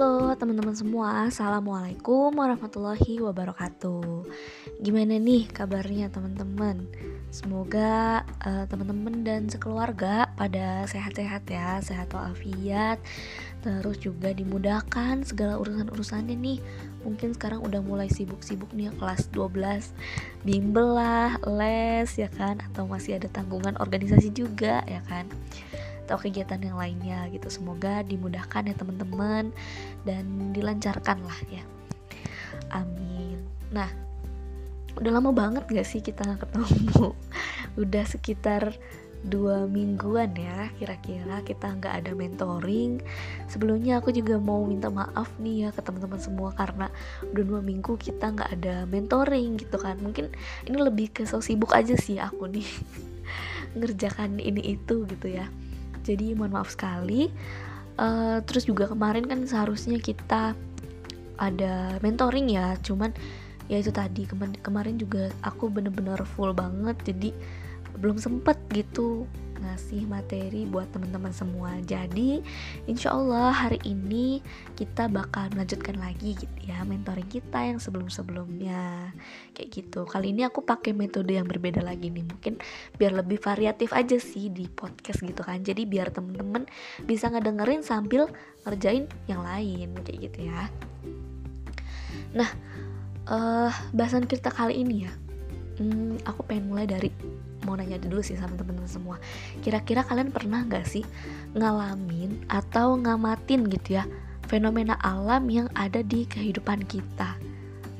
Halo teman-teman semua, Assalamualaikum warahmatullahi wabarakatuh. Gimana nih kabarnya teman-teman? Semoga uh, teman-teman dan sekeluarga pada sehat-sehat ya, sehat walafiat. Terus juga dimudahkan segala urusan-urusannya nih. Mungkin sekarang udah mulai sibuk-sibuk nih kelas 12 Bimbel lah, les ya kan? Atau masih ada tanggungan organisasi juga ya kan atau kegiatan yang lainnya gitu. Semoga dimudahkan ya teman-teman. Dan dilancarkan lah ya. Amin. Nah udah lama banget gak sih kita gak ketemu? Udah sekitar dua mingguan ya kira-kira kita nggak ada mentoring. Sebelumnya aku juga mau minta maaf nih ya ke teman-teman semua karena udah dua minggu kita nggak ada mentoring gitu kan. Mungkin ini lebih ke so sibuk aja sih aku nih ngerjakan ini itu gitu ya jadi mohon maaf sekali. Uh, terus juga kemarin kan seharusnya kita ada mentoring ya. Cuman ya itu tadi. Kemarin kemarin juga aku bener-bener full banget. Jadi belum sempet gitu ngasih materi buat teman-teman semua. Jadi insya Allah hari ini kita bakal melanjutkan lagi gitu ya mentoring kita yang sebelum-sebelumnya. Kayak gitu. Kali ini aku pakai metode yang berbeda lagi nih. Mungkin biar lebih variatif aja sih di podcast gitu kan. Jadi biar temen-temen bisa ngedengerin sambil ngerjain yang lain. Kayak gitu ya. Nah uh, bahasan kita kali ini ya. Hmm, aku pengen mulai dari mau nanya dulu sih sama temen-temen semua. Kira-kira kalian pernah gak sih ngalamin atau ngamatin gitu ya fenomena alam yang ada di kehidupan kita?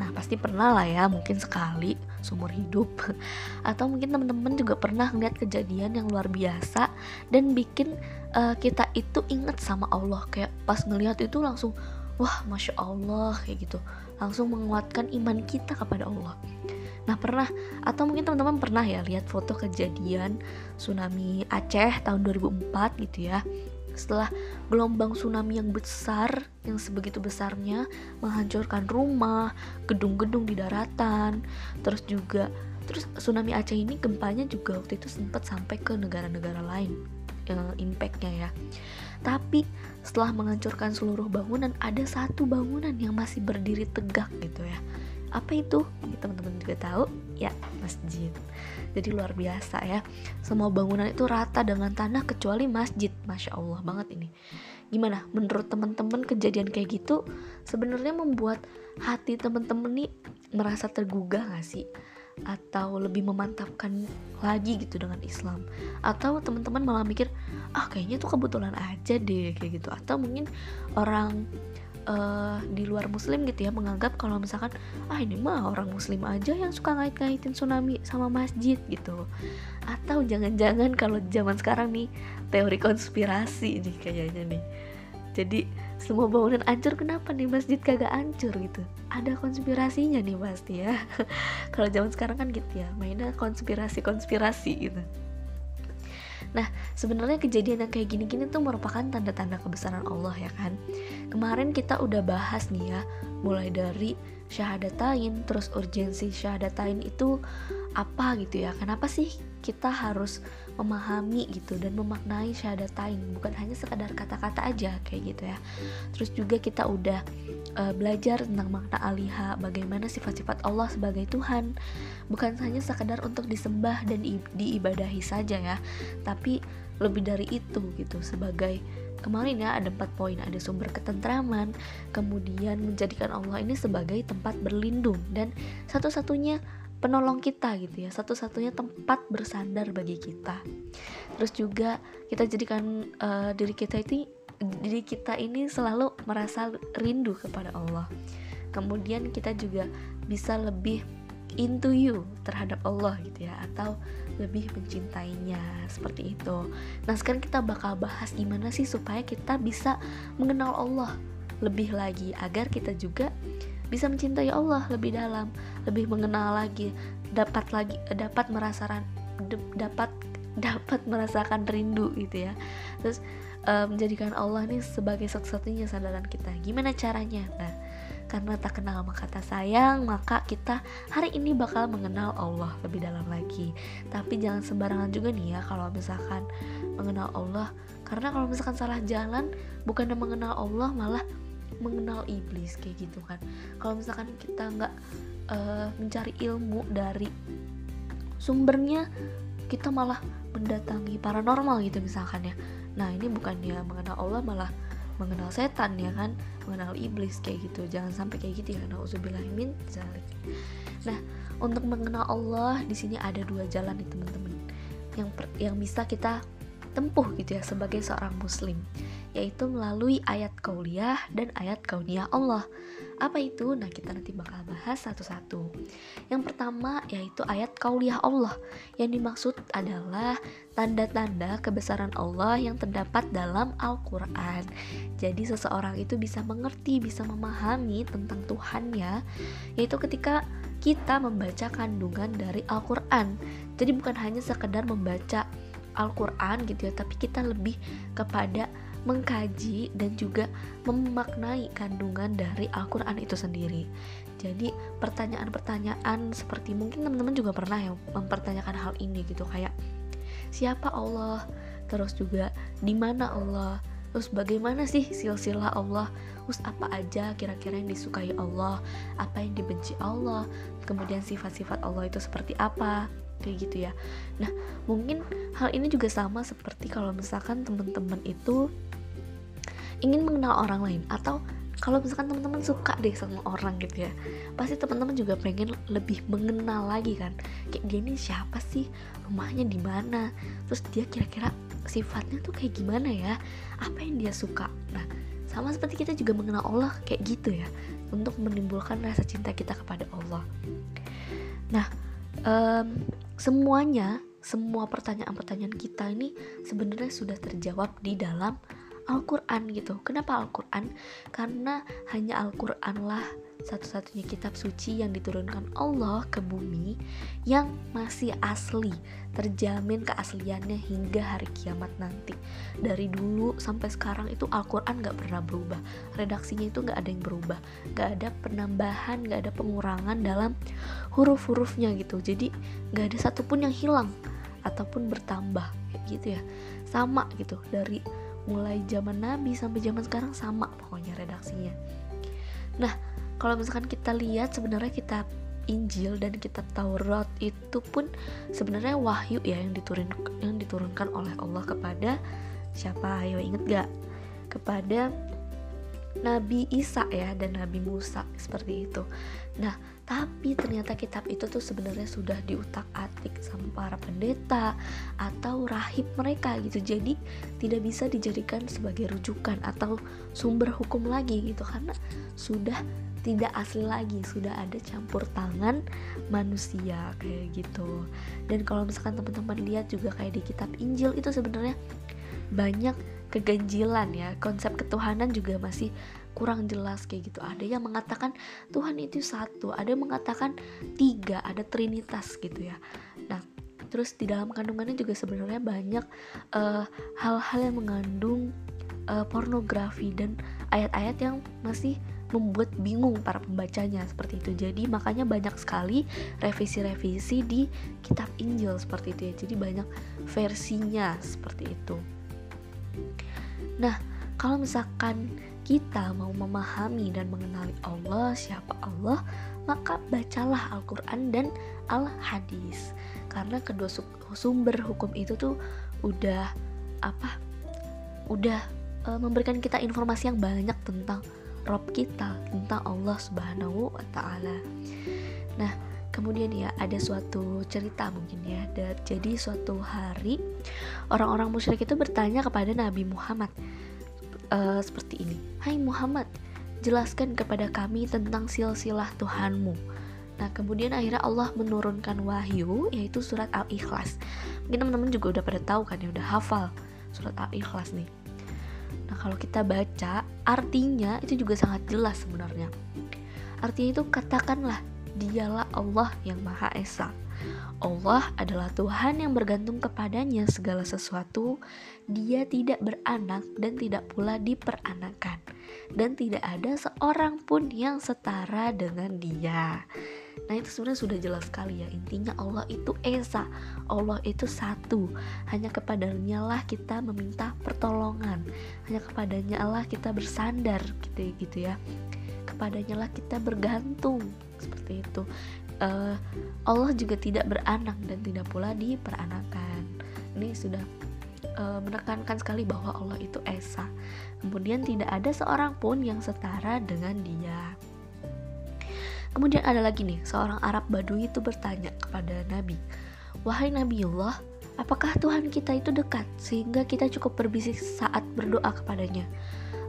Nah pasti pernah lah ya mungkin sekali seumur hidup. Atau mungkin temen-temen juga pernah ngeliat kejadian yang luar biasa dan bikin uh, kita itu inget sama Allah. Kayak pas ngeliat itu langsung wah masya Allah kayak gitu. Langsung menguatkan iman kita kepada Allah Nah pernah atau mungkin teman-teman pernah ya lihat foto kejadian tsunami Aceh tahun 2004 gitu ya setelah gelombang tsunami yang besar yang sebegitu besarnya menghancurkan rumah, gedung-gedung di daratan, terus juga terus tsunami Aceh ini gempanya juga waktu itu sempat sampai ke negara-negara lain yang impactnya ya. Tapi setelah menghancurkan seluruh bangunan ada satu bangunan yang masih berdiri tegak gitu ya apa itu? Teman-teman juga tahu. Ya masjid. Jadi luar biasa ya. Semua bangunan itu rata dengan tanah kecuali masjid. Masya allah banget ini. Gimana? Menurut teman-teman kejadian kayak gitu sebenarnya membuat hati teman-teman nih merasa tergugah gak sih? Atau lebih memantapkan lagi gitu dengan Islam? Atau teman-teman malah mikir ah kayaknya tuh kebetulan aja deh kayak gitu. Atau mungkin orang uh, di luar muslim gitu ya menganggap kalau misalkan ah ini mah orang muslim aja yang suka ngait-ngaitin tsunami sama masjid gitu. Atau jangan-jangan kalau zaman sekarang nih teori konspirasi nih kayaknya nih. Jadi semua bangunan hancur kenapa nih masjid kagak hancur gitu? Ada konspirasinya nih pasti ya. Kalau zaman sekarang kan gitu ya mainnya konspirasi konspirasi gitu Nah, sebenarnya kejadian yang kayak gini-gini tuh merupakan tanda-tanda kebesaran Allah ya kan. Kemarin kita udah bahas nih ya, mulai dari syahadatain, terus urgensi syahadatain itu apa gitu ya. Kenapa sih kita harus memahami gitu dan memaknai syahadatain, bukan hanya sekadar kata-kata aja kayak gitu ya. Terus juga kita udah uh, belajar tentang makna aliha, bagaimana sifat-sifat Allah sebagai Tuhan. Bukan hanya sekadar untuk disembah dan diibadahi saja ya tapi lebih dari itu gitu. Sebagai kemarin ya ada empat poin ada sumber ketentraman kemudian menjadikan Allah ini sebagai tempat berlindung dan satu-satunya penolong kita gitu ya. Satu-satunya tempat bersandar bagi kita. Terus juga kita jadikan uh, diri kita itu diri kita ini selalu merasa rindu kepada Allah kemudian kita juga bisa lebih into you terhadap Allah gitu ya atau lebih mencintainya seperti itu. Nah, sekarang kita bakal bahas gimana sih supaya kita bisa mengenal Allah lebih lagi agar kita juga bisa mencintai Allah lebih dalam, lebih mengenal lagi, dapat lagi dapat merasakan dapat dapat merasakan rindu gitu ya. Terus um, menjadikan Allah ini sebagai satu-satunya sandaran kita. Gimana caranya? Nah, karena tak kenal maka kata sayang, maka kita hari ini bakal mengenal Allah lebih dalam lagi. Tapi jangan sembarangan juga nih ya kalau misalkan mengenal Allah, karena kalau misalkan salah jalan, bukannya mengenal Allah malah mengenal iblis kayak gitu kan kalau misalkan kita nggak uh, mencari ilmu dari sumbernya kita malah mendatangi paranormal gitu misalkan ya nah ini bukannya mengenal Allah malah mengenal setan ya kan? Mengenal iblis kayak gitu. Jangan sampai kayak gitu ya zalik. Nah untuk mengenal Allah di sini ada dua jalan nih teman-teman. Yang yang bisa kita tempuh gitu ya sebagai seorang muslim yaitu melalui ayat kauliah dan ayat kauniyah Allah. Apa itu? Nah, kita nanti bakal bahas satu-satu. Yang pertama yaitu ayat kauliah Allah. Yang dimaksud adalah tanda-tanda kebesaran Allah yang terdapat dalam Al-Qur'an. Jadi seseorang itu bisa mengerti, bisa memahami tentang Tuhannya yaitu ketika kita membaca kandungan dari Al-Qur'an. Jadi bukan hanya sekedar membaca Al-Quran gitu ya tapi kita lebih kepada mengkaji dan juga memaknai kandungan dari Al-Quran itu sendiri. Jadi pertanyaan-pertanyaan seperti mungkin teman-teman juga pernah ya mempertanyakan hal ini gitu kayak siapa Allah? Terus juga di mana Allah? Terus bagaimana sih silsilah Allah? Terus apa aja kira-kira yang disukai Allah? Apa yang dibenci Allah? Kemudian sifat-sifat Allah itu seperti apa? Kayak gitu ya. Nah mungkin hal ini juga sama seperti kalau misalkan teman-teman itu ingin mengenal orang lain. Atau kalau misalkan teman-teman suka deh sama orang gitu ya pasti teman-teman juga pengen lebih mengenal lagi kan. Kayak gini siapa sih? Rumahnya di mana? Terus dia kira-kira sifatnya tuh kayak gimana ya? Apa yang dia suka? Nah sama seperti kita juga mengenal Allah kayak gitu ya untuk menimbulkan rasa cinta kita kepada Allah. Nah um, semuanya semua pertanyaan-pertanyaan kita ini sebenarnya sudah terjawab di dalam Al-Quran gitu. Kenapa Al-Quran? Karena hanya Al-Quran lah satu-satunya kitab suci yang diturunkan Allah ke bumi yang masih asli, terjamin keasliannya hingga hari kiamat nanti. Dari dulu sampai sekarang itu Al-Quran gak pernah berubah, redaksinya itu gak ada yang berubah, gak ada penambahan, gak ada pengurangan dalam huruf-hurufnya gitu. Jadi gak ada satupun yang hilang ataupun bertambah gitu ya, sama gitu dari mulai zaman Nabi sampai zaman sekarang sama pokoknya redaksinya. Nah, kalau misalkan kita lihat sebenarnya kitab Injil dan kitab Taurat itu pun sebenarnya wahyu ya yang diturun yang diturunkan oleh Allah kepada siapa? Ayo inget gak? Kepada Nabi Isa ya dan Nabi Musa seperti itu. Nah, tapi ternyata kitab itu tuh sebenarnya sudah diutak-atik sama para pendeta atau rahib mereka gitu. Jadi tidak bisa dijadikan sebagai rujukan atau sumber hukum lagi gitu karena sudah tidak asli lagi, sudah ada campur tangan manusia kayak gitu. Dan kalau misalkan teman-teman lihat juga kayak di kitab Injil itu sebenarnya banyak keganjilan ya konsep ketuhanan juga masih kurang jelas kayak gitu ada yang mengatakan Tuhan itu satu ada yang mengatakan tiga ada trinitas gitu ya nah terus di dalam kandungannya juga sebenarnya banyak eh, hal-hal uh, yang mengandung uh, pornografi dan ayat-ayat yang masih membuat bingung para pembacanya seperti itu. Jadi makanya banyak sekali revisi-revisi di kitab Injil seperti itu ya. Jadi banyak versinya seperti itu. Nah, kalau misalkan kita mau memahami dan mengenali Allah, siapa Allah, maka bacalah Al-Quran dan Al-Hadis. Karena kedua sumber hukum itu tuh udah apa? Udah e, memberikan kita informasi yang banyak tentang Rob kita, tentang Allah Subhanahu wa taala. Nah, kemudian ya ada suatu cerita mungkin ya jadi suatu hari orang-orang musyrik itu bertanya kepada Nabi Muhammad uh, seperti ini. Hai Muhammad jelaskan kepada kami tentang silsilah Tuhanmu. Nah kemudian akhirnya Allah menurunkan wahyu yaitu surat Al-Ikhlas. Mungkin teman-teman juga udah pada tahu kan ya udah hafal surat Al-Ikhlas nih. Nah kalau kita baca artinya itu juga sangat jelas sebenarnya. Artinya itu katakanlah Dialah Allah yang Maha Esa. Allah adalah Tuhan yang bergantung kepadanya segala sesuatu. Dia tidak beranak dan tidak pula diperanakan, dan tidak ada seorang pun yang setara dengan Dia. Nah itu sebenarnya sudah jelas sekali ya intinya Allah itu esa, Allah itu satu. Hanya kepadanya lah kita meminta pertolongan, hanya kepadanya lah kita bersandar gitu gitu ya. Kepadanya lah kita bergantung seperti itu. Uh, Allah juga tidak beranak dan tidak pula diperanakan. Ini sudah uh, menekankan sekali bahwa Allah itu esa. Kemudian tidak ada seorang pun yang setara dengan Dia. Kemudian ada lagi nih, seorang Arab Badui itu bertanya kepada Nabi, "Wahai Nabiullah, apakah Tuhan kita itu dekat sehingga kita cukup berbisik saat berdoa kepadanya?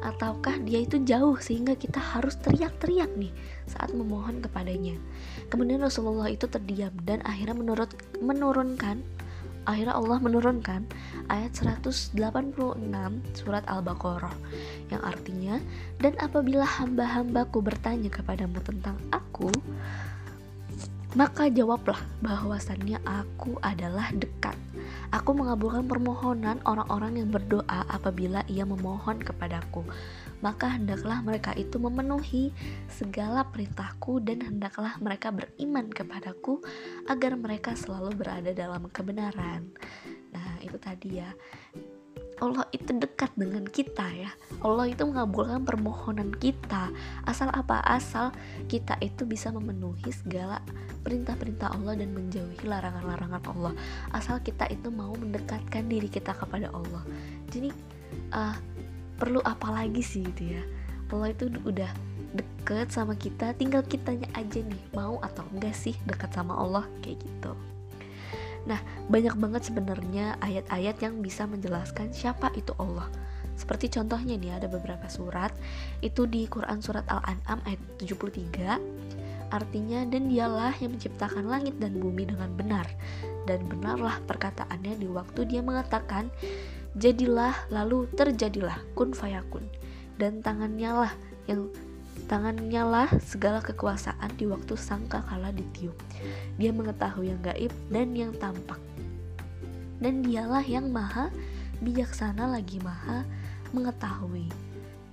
Ataukah dia itu jauh sehingga kita harus teriak-teriak nih saat memohon kepadanya?" Kemudian Rasulullah itu terdiam dan akhirnya menurut menurunkan akhirnya Allah menurunkan ayat 186 surat Al-Baqarah yang artinya dan apabila hamba-hambaku bertanya kepadamu tentang aku maka jawablah bahwasannya aku adalah dekat aku mengabulkan permohonan orang-orang yang berdoa apabila ia memohon kepadaku maka hendaklah mereka itu memenuhi segala perintahku dan hendaklah mereka beriman kepadaku agar mereka selalu berada dalam kebenaran. Nah, itu tadi ya. Allah itu dekat dengan kita ya. Allah itu mengabulkan permohonan kita. Asal apa? Asal kita itu bisa memenuhi segala perintah-perintah Allah dan menjauhi larangan-larangan Allah. Asal kita itu mau mendekatkan diri kita kepada Allah. Jadi uh, perlu apa lagi sih gitu ya Allah itu udah deket sama kita tinggal kitanya aja nih mau atau enggak sih dekat sama Allah kayak gitu nah banyak banget sebenarnya ayat-ayat yang bisa menjelaskan siapa itu Allah. Seperti contohnya nih ada beberapa surat. Itu di Quran surat Al-An'am ayat 73 artinya dan dialah yang menciptakan langit dan bumi dengan benar dan benarlah perkataannya di waktu dia mengatakan jadilah lalu terjadilah kun fayakun dan tangannya lah yang tangannya lah segala kekuasaan di waktu sangka kala ditiup. Dia mengetahui yang gaib dan yang tampak. Dan dialah yang maha bijaksana lagi maha mengetahui.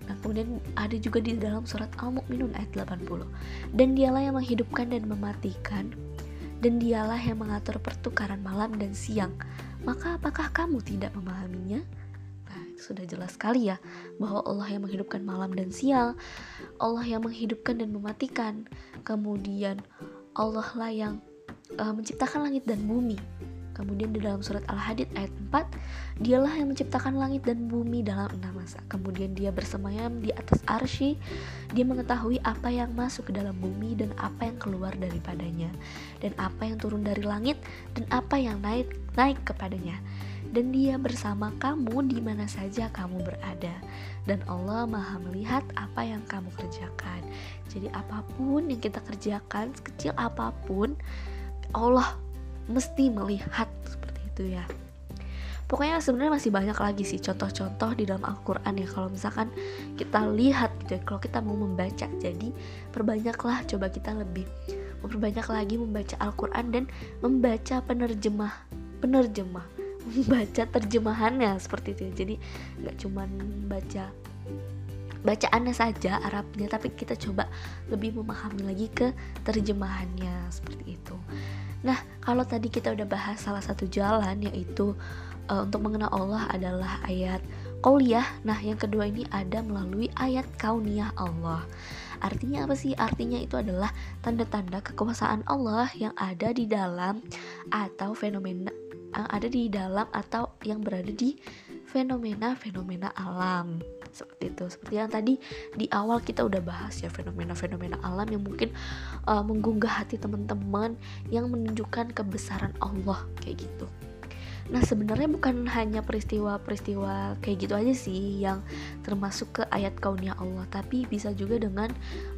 Nah, kemudian ada juga di dalam surat Al-Mu'minun ayat 80. Dan dialah yang menghidupkan dan mematikan, dan dialah yang mengatur pertukaran malam dan siang. Maka apakah kamu tidak memahaminya? Sudah jelas sekali ya bahwa Allah yang menghidupkan malam dan siang, Allah yang menghidupkan dan mematikan. Kemudian Allah lah yang uh, menciptakan langit dan bumi. Kemudian di dalam surat Al-Hadid ayat 4, dialah yang menciptakan langit dan bumi dalam enam masa. Kemudian dia bersemayam di atas arsy, dia mengetahui apa yang masuk ke dalam bumi dan apa yang keluar daripadanya, dan apa yang turun dari langit dan apa yang naik naik kepadanya. Dan dia bersama kamu di mana saja kamu berada. Dan Allah maha melihat apa yang kamu kerjakan. Jadi apa pun yang kita kerjakan, sekecil apa pun, Allah mesti melihat seperti itu ya pokoknya sebenarnya masih banyak lagi sih contoh-contoh di dalam Al-Quran ya kalau misalkan kita lihat gitu ya kalau kita mau membaca jadi perbanyaklah coba kita lebih memperbanyak lagi membaca Al-Quran dan membaca penerjemah penerjemah membaca terjemahannya seperti itu jadi nggak cuman baca bacaannya saja Arabnya tapi kita coba lebih memahami lagi ke terjemahannya seperti itu Nah, kalau tadi kita udah bahas salah satu jalan yaitu uh, untuk mengenal Allah adalah ayat qauliyah. Nah, yang kedua ini ada melalui ayat kauniyah Allah. Artinya apa sih? Artinya itu adalah tanda-tanda kekuasaan Allah yang ada di dalam atau fenomena yang ada di dalam atau yang berada di fenomena-fenomena alam. Seperti itu. Seperti yang tadi di awal kita udah bahas ya fenomena-fenomena alam yang mungkin uh, menggugah hati teman-teman yang menunjukkan kebesaran Allah kayak gitu Nah sebenarnya bukan hanya peristiwa-peristiwa kayak gitu aja sih yang termasuk ke ayat kaunia Allah Tapi bisa juga dengan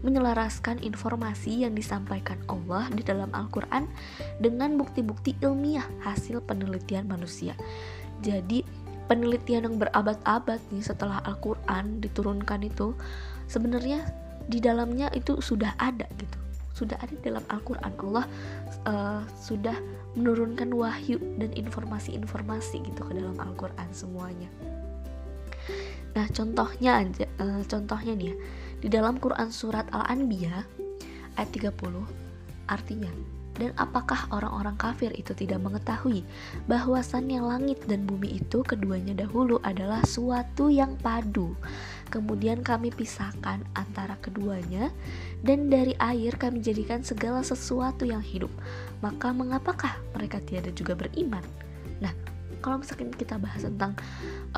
menyelaraskan informasi yang disampaikan Allah di dalam Al-Quran Dengan bukti-bukti ilmiah hasil penelitian manusia. Jadi penelitian yang berabad-abad nih setelah Al-Quran diturunkan itu sebenarnya di dalamnya itu sudah ada gitu sudah ada dalam Al-Quran Allah uh, sudah menurunkan wahyu dan informasi-informasi gitu ke dalam Al-Quran semuanya nah contohnya aja uh, contohnya nih ya di dalam Quran surat Al-Anbiya ayat 30 Artinya, dan apakah orang-orang kafir itu tidak mengetahui bahwasannya langit dan bumi itu keduanya dahulu adalah suatu yang padu. Kemudian kami pisahkan antara keduanya dan dari air kami jadikan segala sesuatu yang hidup. Maka mengapakah mereka tiada juga beriman? Nah, kalau misalkan kita bahas tentang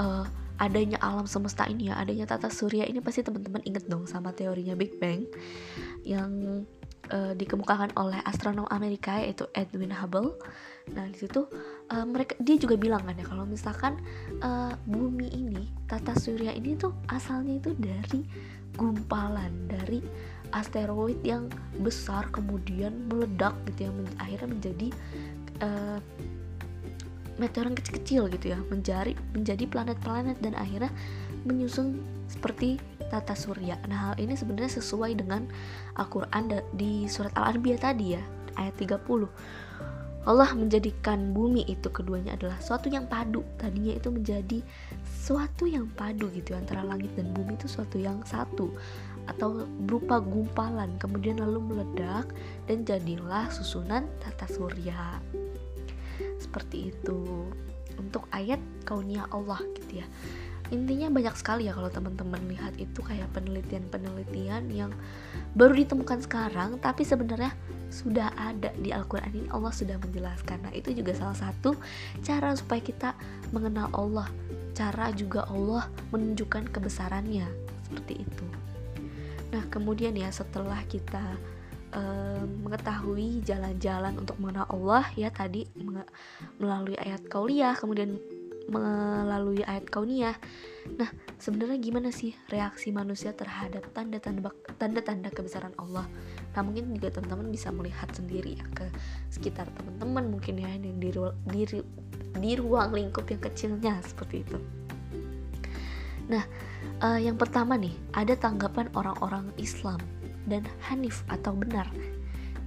uh, adanya alam semesta ini ya, adanya tata surya ini pasti teman-teman inget dong sama teorinya Big Bang yang uh, dikemukakan oleh astronom Amerika yaitu Edwin Hubble. Nah di situ uh, mereka dia juga bilang kan ya kalau misalkan uh, bumi ini tata surya ini tuh asalnya itu dari gumpalan dari asteroid yang besar kemudian meledak gitu ya men akhirnya menjadi uh, meteor yang kecil-kecil gitu ya menjadi menjadi planet-planet dan akhirnya menyusun seperti tata surya. Nah, hal ini sebenarnya sesuai dengan Al-Qur'an di surat Al-Anbiya tadi ya, ayat 30. Allah menjadikan bumi itu keduanya adalah suatu yang padu. Tadinya itu menjadi suatu yang padu gitu antara langit dan bumi itu suatu yang satu atau berupa gumpalan kemudian lalu meledak dan jadilah susunan tata surya. Seperti itu. Untuk ayat kaunia Allah gitu ya intinya banyak sekali ya kalau teman-teman lihat itu kayak penelitian-penelitian yang baru ditemukan sekarang tapi sebenarnya sudah ada di Al-Quran ini Allah sudah menjelaskan. Nah itu juga salah satu cara supaya kita mengenal Allah cara juga Allah menunjukkan kebesarannya seperti itu. Nah kemudian ya setelah kita mengetahui jalan-jalan untuk mengenal Allah ya tadi melalui ayat kauliah kemudian melalui ayat kauniyah. Nah, sebenarnya gimana sih reaksi manusia terhadap tanda-tanda kebesaran Allah? Nah, mungkin juga teman-teman bisa melihat sendiri ya ke sekitar teman-teman mungkin ya yang di, di, di ruang lingkup yang kecilnya seperti itu. Nah, uh, yang pertama nih, ada tanggapan orang-orang Islam dan Hanif atau benar.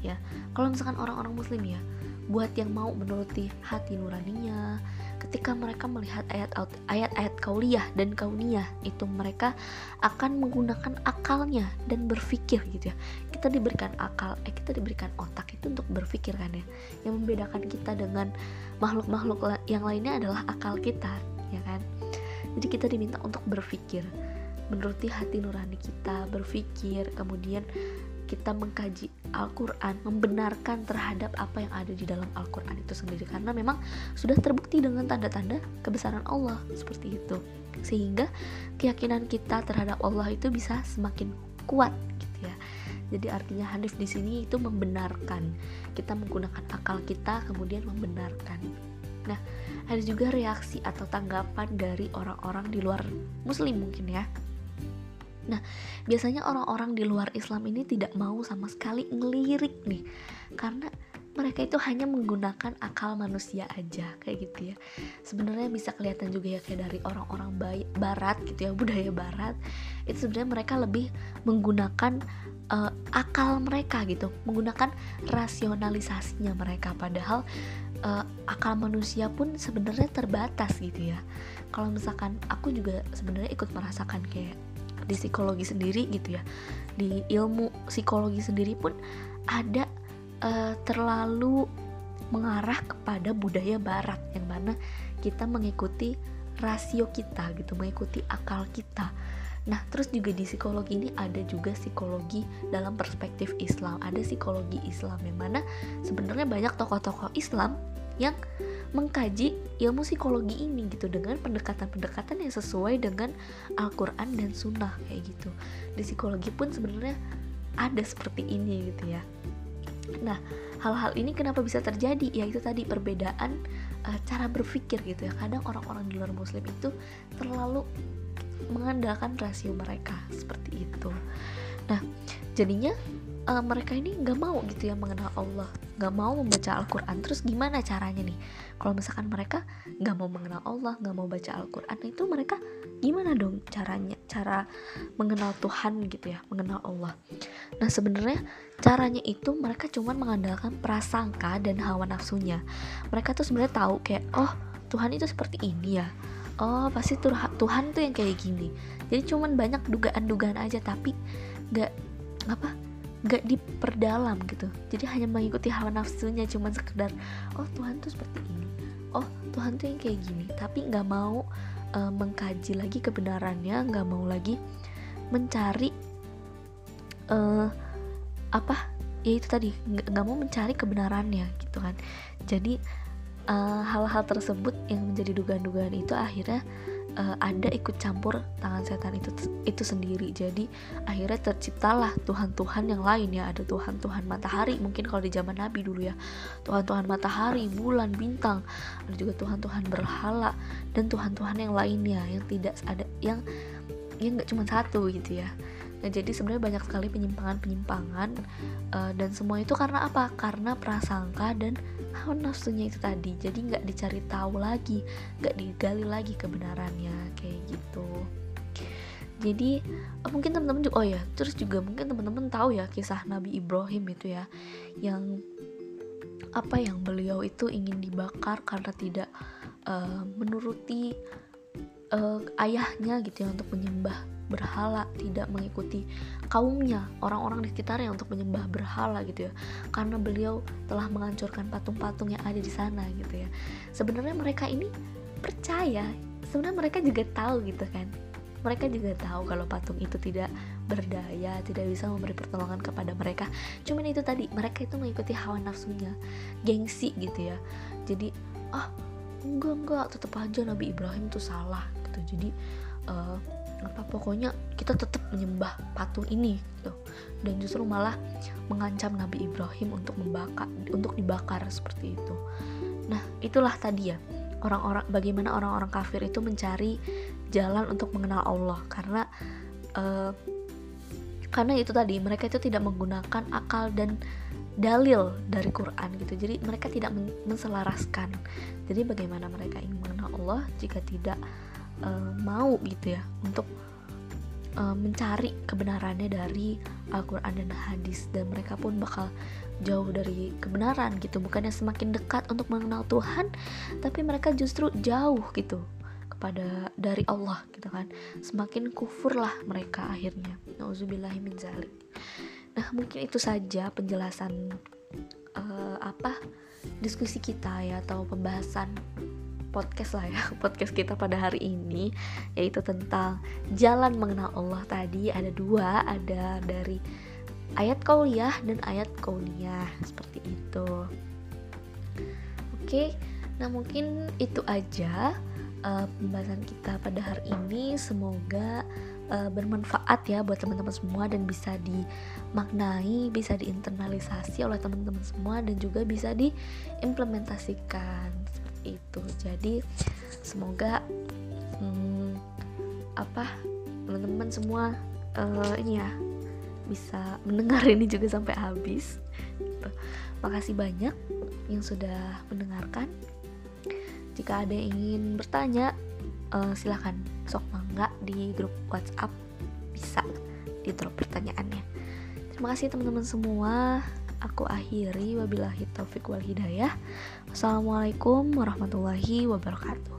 Ya, kalau misalkan orang-orang Muslim ya, buat yang mau menuruti hati nuraninya, ketika mereka melihat ayat-ayat kauliah dan kauniyah itu mereka akan menggunakan akalnya dan berpikir gitu ya. Kita diberikan akal eh kita diberikan otak itu untuk berpikir kan ya. Yang membedakan kita dengan makhluk-makhluk yang lainnya adalah akal kita ya kan? Jadi kita diminta untuk berpikir menuruti hati nurani kita berpikir kemudian kita mengkaji Al-Quran, membenarkan terhadap apa yang ada di dalam Al-Quran itu sendiri. Karena memang sudah terbukti dengan tanda-tanda kebesaran Allah seperti itu. Sehingga keyakinan kita terhadap Allah itu bisa semakin kuat gitu ya. Jadi artinya Hanif di sini itu membenarkan. Kita menggunakan akal kita kemudian membenarkan. Nah ada juga reaksi atau tanggapan dari orang-orang di luar muslim mungkin ya Nah, biasanya orang-orang di luar Islam ini tidak mau sama sekali ngelirik nih, karena mereka itu hanya menggunakan akal manusia aja kayak gitu ya. Sebenarnya bisa kelihatan juga ya kayak dari orang-orang barat gitu ya, budaya barat. Itu sebenarnya mereka lebih menggunakan uh, akal mereka gitu, menggunakan rasionalisasinya mereka padahal uh, akal manusia pun sebenarnya terbatas gitu ya. Kalau misalkan aku juga sebenarnya ikut merasakan kayak di psikologi sendiri gitu ya di ilmu psikologi sendiri pun ada uh, terlalu mengarah kepada budaya barat yang mana kita mengikuti rasio kita gitu mengikuti akal kita Nah, terus juga di psikologi ini ada juga psikologi dalam perspektif Islam. Ada psikologi Islam yang mana sebenarnya banyak tokoh-tokoh Islam yang mengkaji ilmu psikologi ini gitu dengan pendekatan-pendekatan yang sesuai dengan Al-Quran dan Sunnah kayak gitu. Di psikologi pun sebenarnya ada seperti ini gitu ya. Nah hal-hal ini kenapa bisa terjadi? Ya itu tadi perbedaan uh, cara berpikir gitu ya. Kadang orang-orang di luar muslim itu terlalu mengandalkan rasio mereka seperti itu. Nah jadinya uh, mereka ini nggak mau gitu ya mengenal Allah. Nggak mau membaca Al-Quran. Terus gimana caranya nih? Kalau misalkan mereka nggak mau mengenal Allah nggak mau baca Al-Quran itu mereka gimana dong caranya? Cara mengenal Tuhan gitu ya mengenal Allah. Nah sebenarnya caranya itu mereka cuma mengandalkan prasangka dan hawa nafsunya. Mereka tuh sebenarnya tahu kayak oh Tuhan itu seperti ini ya. Oh pasti tuh Tuhan tuh yang kayak gini. Jadi cuman banyak dugaan-dugaan aja tapi nggak apa nggak diperdalam gitu. Jadi hanya mengikuti hawa nafsunya cuman sekedar oh Tuhan tuh seperti ini. Oh Tuhan tuh yang kayak gini. Tapi nggak mau uh, mengkaji lagi kebenarannya nggak mau lagi mencari uh, apa ya itu tadi nggak mau mencari kebenarannya gitu kan. Jadi eh, hal-hal uh, tersebut yang menjadi dugaan-dugaan itu akhirnya uh, ada ikut campur tangan setan itu itu sendiri. Jadi akhirnya terciptalah Tuhan-Tuhan yang lain ya. Ada Tuhan-Tuhan matahari mungkin kalau di zaman Nabi dulu ya. Tuhan-Tuhan matahari bulan bintang. Ada juga Tuhan-Tuhan berhala dan Tuhan-Tuhan yang lainnya yang tidak ada yang yang nggak cuma satu gitu ya Nah, jadi sebenarnya banyak sekali penyimpangan-penyimpangan uh, dan semua itu karena apa? Karena prasangka dan hawa nafsunya itu tadi. Jadi nggak dicari tahu lagi, nggak digali lagi kebenarannya kayak gitu. Jadi uh, mungkin teman-teman juga oh ya, terus juga mungkin teman-teman tahu ya kisah Nabi Ibrahim itu ya, yang apa yang beliau itu ingin dibakar karena tidak uh, menuruti uh, ayahnya gitu ya untuk menyembah berhala, tidak mengikuti kaumnya, orang-orang di sekitarnya untuk menyembah berhala gitu ya. Karena beliau telah menghancurkan patung-patung yang ada di sana gitu ya. Sebenarnya mereka ini percaya, sebenarnya mereka juga tahu gitu kan. Mereka juga tahu kalau patung itu tidak berdaya, tidak bisa memberi pertolongan kepada mereka. Cuman itu tadi, mereka itu mengikuti hawa nafsunya, gengsi gitu ya. Jadi, ah enggak enggak, tetap aja Nabi Ibrahim itu salah gitu. Jadi uh, apa pokoknya kita tetap menyembah patung ini gitu. Dan justru malah mengancam Nabi Ibrahim untuk membakar untuk dibakar seperti itu. Nah itulah tadi ya orang-orang bagaimana orang-orang kafir itu mencari jalan untuk mengenal Allah. Karena uh, karena itu tadi mereka itu tidak menggunakan akal dan dalil dari Quran gitu. Jadi mereka tidak menselaraskan. Jadi bagaimana mereka ingin mengenal Allah jika tidak uh, mau gitu ya untuk uh, mencari kebenarannya dari Al-Quran dan hadis. Dan mereka pun bakal jauh dari kebenaran gitu bukannya semakin dekat untuk mengenal Tuhan tapi mereka justru jauh gitu kepada dari Allah gitu kan. Semakin kufur lah mereka akhirnya. Nauzubillahi zalik. Nah mungkin itu saja penjelasan uh, apa diskusi kita ya atau pembahasan podcast lah ya podcast kita pada hari ini yaitu tentang jalan mengenal Allah tadi. Ada dua ada dari ayat kauliah dan ayat kauniyah seperti itu. Oke nah mungkin itu aja uh, pembahasan kita pada hari ini. Semoga uh, bermanfaat ya buat teman-teman semua dan bisa dimaknai, bisa diinternalisasi oleh teman-teman semua dan juga bisa diimplementasikan itu. Jadi semoga hmm, apa teman-teman semua uh, ini ya bisa mendengar ini juga sampai habis. Gitu. makasih banyak yang sudah mendengarkan. Jika ada yang ingin bertanya uh, silahkan sok mangga di grup WhatsApp. Bisa di drop pertanyaannya. Terima kasih teman-teman semua aku akhiri wabillahi taufik wal hidayah. Wassalamualaikum warahmatullahi wabarakatuh.